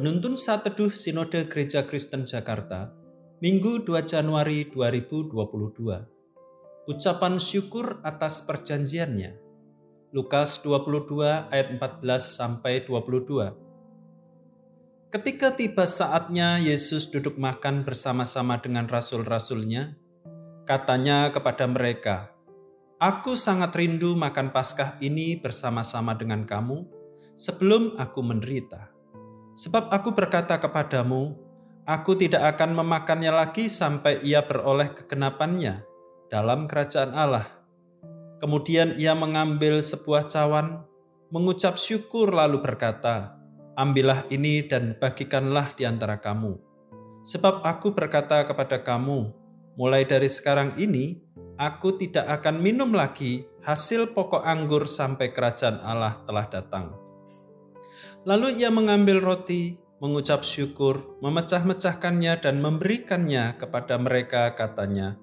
Penuntun Saat Teduh Sinode Gereja Kristen Jakarta, Minggu 2 Januari 2022. Ucapan syukur atas perjanjiannya. Lukas 22 ayat 14 sampai 22. Ketika tiba saatnya Yesus duduk makan bersama-sama dengan rasul-rasulnya, katanya kepada mereka, Aku sangat rindu makan Paskah ini bersama-sama dengan kamu sebelum aku menderita. Sebab aku berkata kepadamu, aku tidak akan memakannya lagi sampai ia beroleh kegenapannya dalam kerajaan Allah. Kemudian ia mengambil sebuah cawan, mengucap syukur lalu berkata, Ambillah ini dan bagikanlah di antara kamu. Sebab aku berkata kepada kamu, mulai dari sekarang ini, aku tidak akan minum lagi hasil pokok anggur sampai kerajaan Allah telah datang. Lalu ia mengambil roti, mengucap syukur, memecah-mecahkannya dan memberikannya kepada mereka katanya,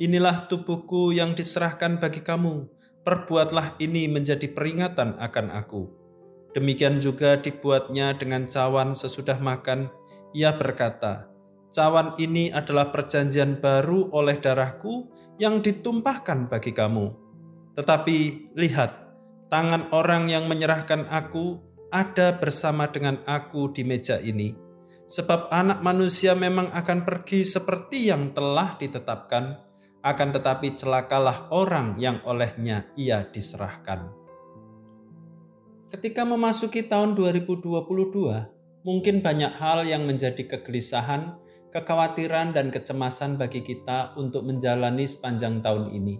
Inilah tubuhku yang diserahkan bagi kamu, perbuatlah ini menjadi peringatan akan aku. Demikian juga dibuatnya dengan cawan sesudah makan, ia berkata, Cawan ini adalah perjanjian baru oleh darahku yang ditumpahkan bagi kamu. Tetapi lihat, tangan orang yang menyerahkan aku ada bersama dengan aku di meja ini. Sebab anak manusia memang akan pergi seperti yang telah ditetapkan, akan tetapi celakalah orang yang olehnya ia diserahkan. Ketika memasuki tahun 2022, mungkin banyak hal yang menjadi kegelisahan kekhawatiran dan kecemasan bagi kita untuk menjalani sepanjang tahun ini.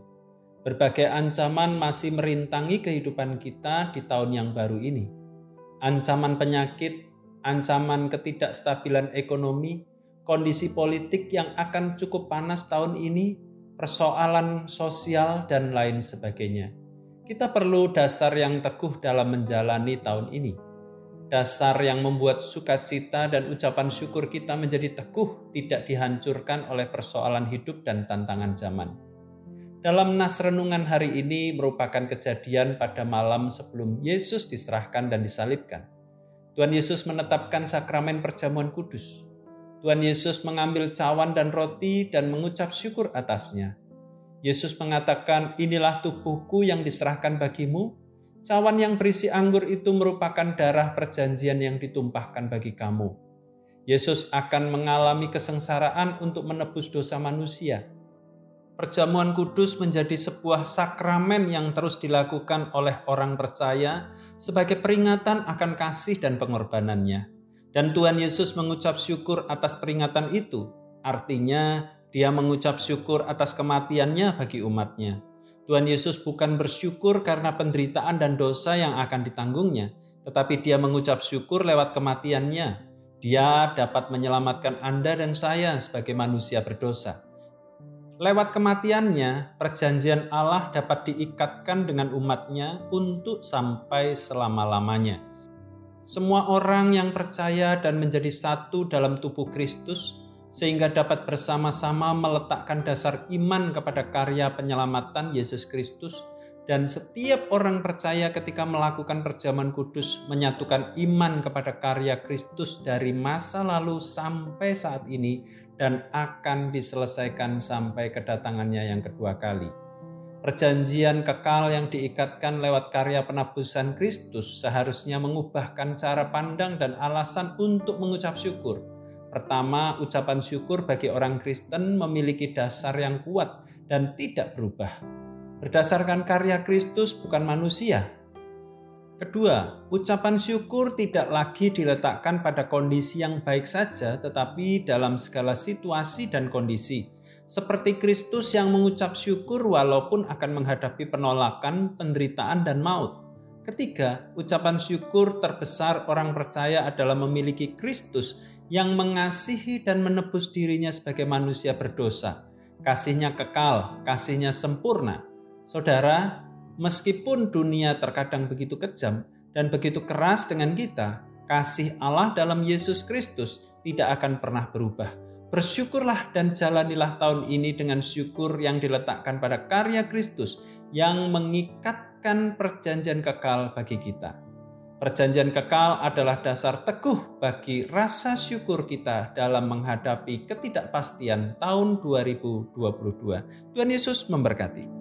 Berbagai ancaman masih merintangi kehidupan kita di tahun yang baru ini. Ancaman penyakit, ancaman ketidakstabilan ekonomi, kondisi politik yang akan cukup panas tahun ini, persoalan sosial, dan lain sebagainya. Kita perlu dasar yang teguh dalam menjalani tahun ini dasar yang membuat sukacita dan ucapan syukur kita menjadi teguh tidak dihancurkan oleh persoalan hidup dan tantangan zaman. Dalam nas renungan hari ini merupakan kejadian pada malam sebelum Yesus diserahkan dan disalibkan. Tuhan Yesus menetapkan sakramen perjamuan kudus. Tuhan Yesus mengambil cawan dan roti dan mengucap syukur atasnya. Yesus mengatakan, "Inilah tubuhku yang diserahkan bagimu, Cawan yang berisi anggur itu merupakan darah perjanjian yang ditumpahkan bagi kamu. Yesus akan mengalami kesengsaraan untuk menebus dosa manusia. Perjamuan kudus menjadi sebuah sakramen yang terus dilakukan oleh orang percaya sebagai peringatan akan kasih dan pengorbanannya. Dan Tuhan Yesus mengucap syukur atas peringatan itu. Artinya, dia mengucap syukur atas kematiannya bagi umatnya. Tuhan Yesus bukan bersyukur karena penderitaan dan dosa yang akan ditanggungnya, tetapi dia mengucap syukur lewat kematiannya. Dia dapat menyelamatkan Anda dan saya sebagai manusia berdosa. Lewat kematiannya, perjanjian Allah dapat diikatkan dengan umatnya untuk sampai selama-lamanya. Semua orang yang percaya dan menjadi satu dalam tubuh Kristus sehingga dapat bersama-sama meletakkan dasar iman kepada karya penyelamatan Yesus Kristus dan setiap orang percaya ketika melakukan perjamuan kudus menyatukan iman kepada karya Kristus dari masa lalu sampai saat ini dan akan diselesaikan sampai kedatangannya yang kedua kali. Perjanjian kekal yang diikatkan lewat karya penebusan Kristus seharusnya mengubahkan cara pandang dan alasan untuk mengucap syukur Pertama, ucapan syukur bagi orang Kristen memiliki dasar yang kuat dan tidak berubah. Berdasarkan karya Kristus, bukan manusia. Kedua, ucapan syukur tidak lagi diletakkan pada kondisi yang baik saja, tetapi dalam segala situasi dan kondisi, seperti Kristus yang mengucap syukur walaupun akan menghadapi penolakan, penderitaan, dan maut. Ketiga, ucapan syukur terbesar orang percaya adalah memiliki Kristus yang mengasihi dan menebus dirinya sebagai manusia berdosa. Kasihnya kekal, kasihnya sempurna. Saudara, meskipun dunia terkadang begitu kejam dan begitu keras dengan kita, kasih Allah dalam Yesus Kristus tidak akan pernah berubah. Bersyukurlah dan jalanilah tahun ini dengan syukur yang diletakkan pada karya Kristus yang mengikatkan perjanjian kekal bagi kita. Perjanjian kekal adalah dasar teguh bagi rasa syukur kita dalam menghadapi ketidakpastian tahun 2022. Tuhan Yesus memberkati.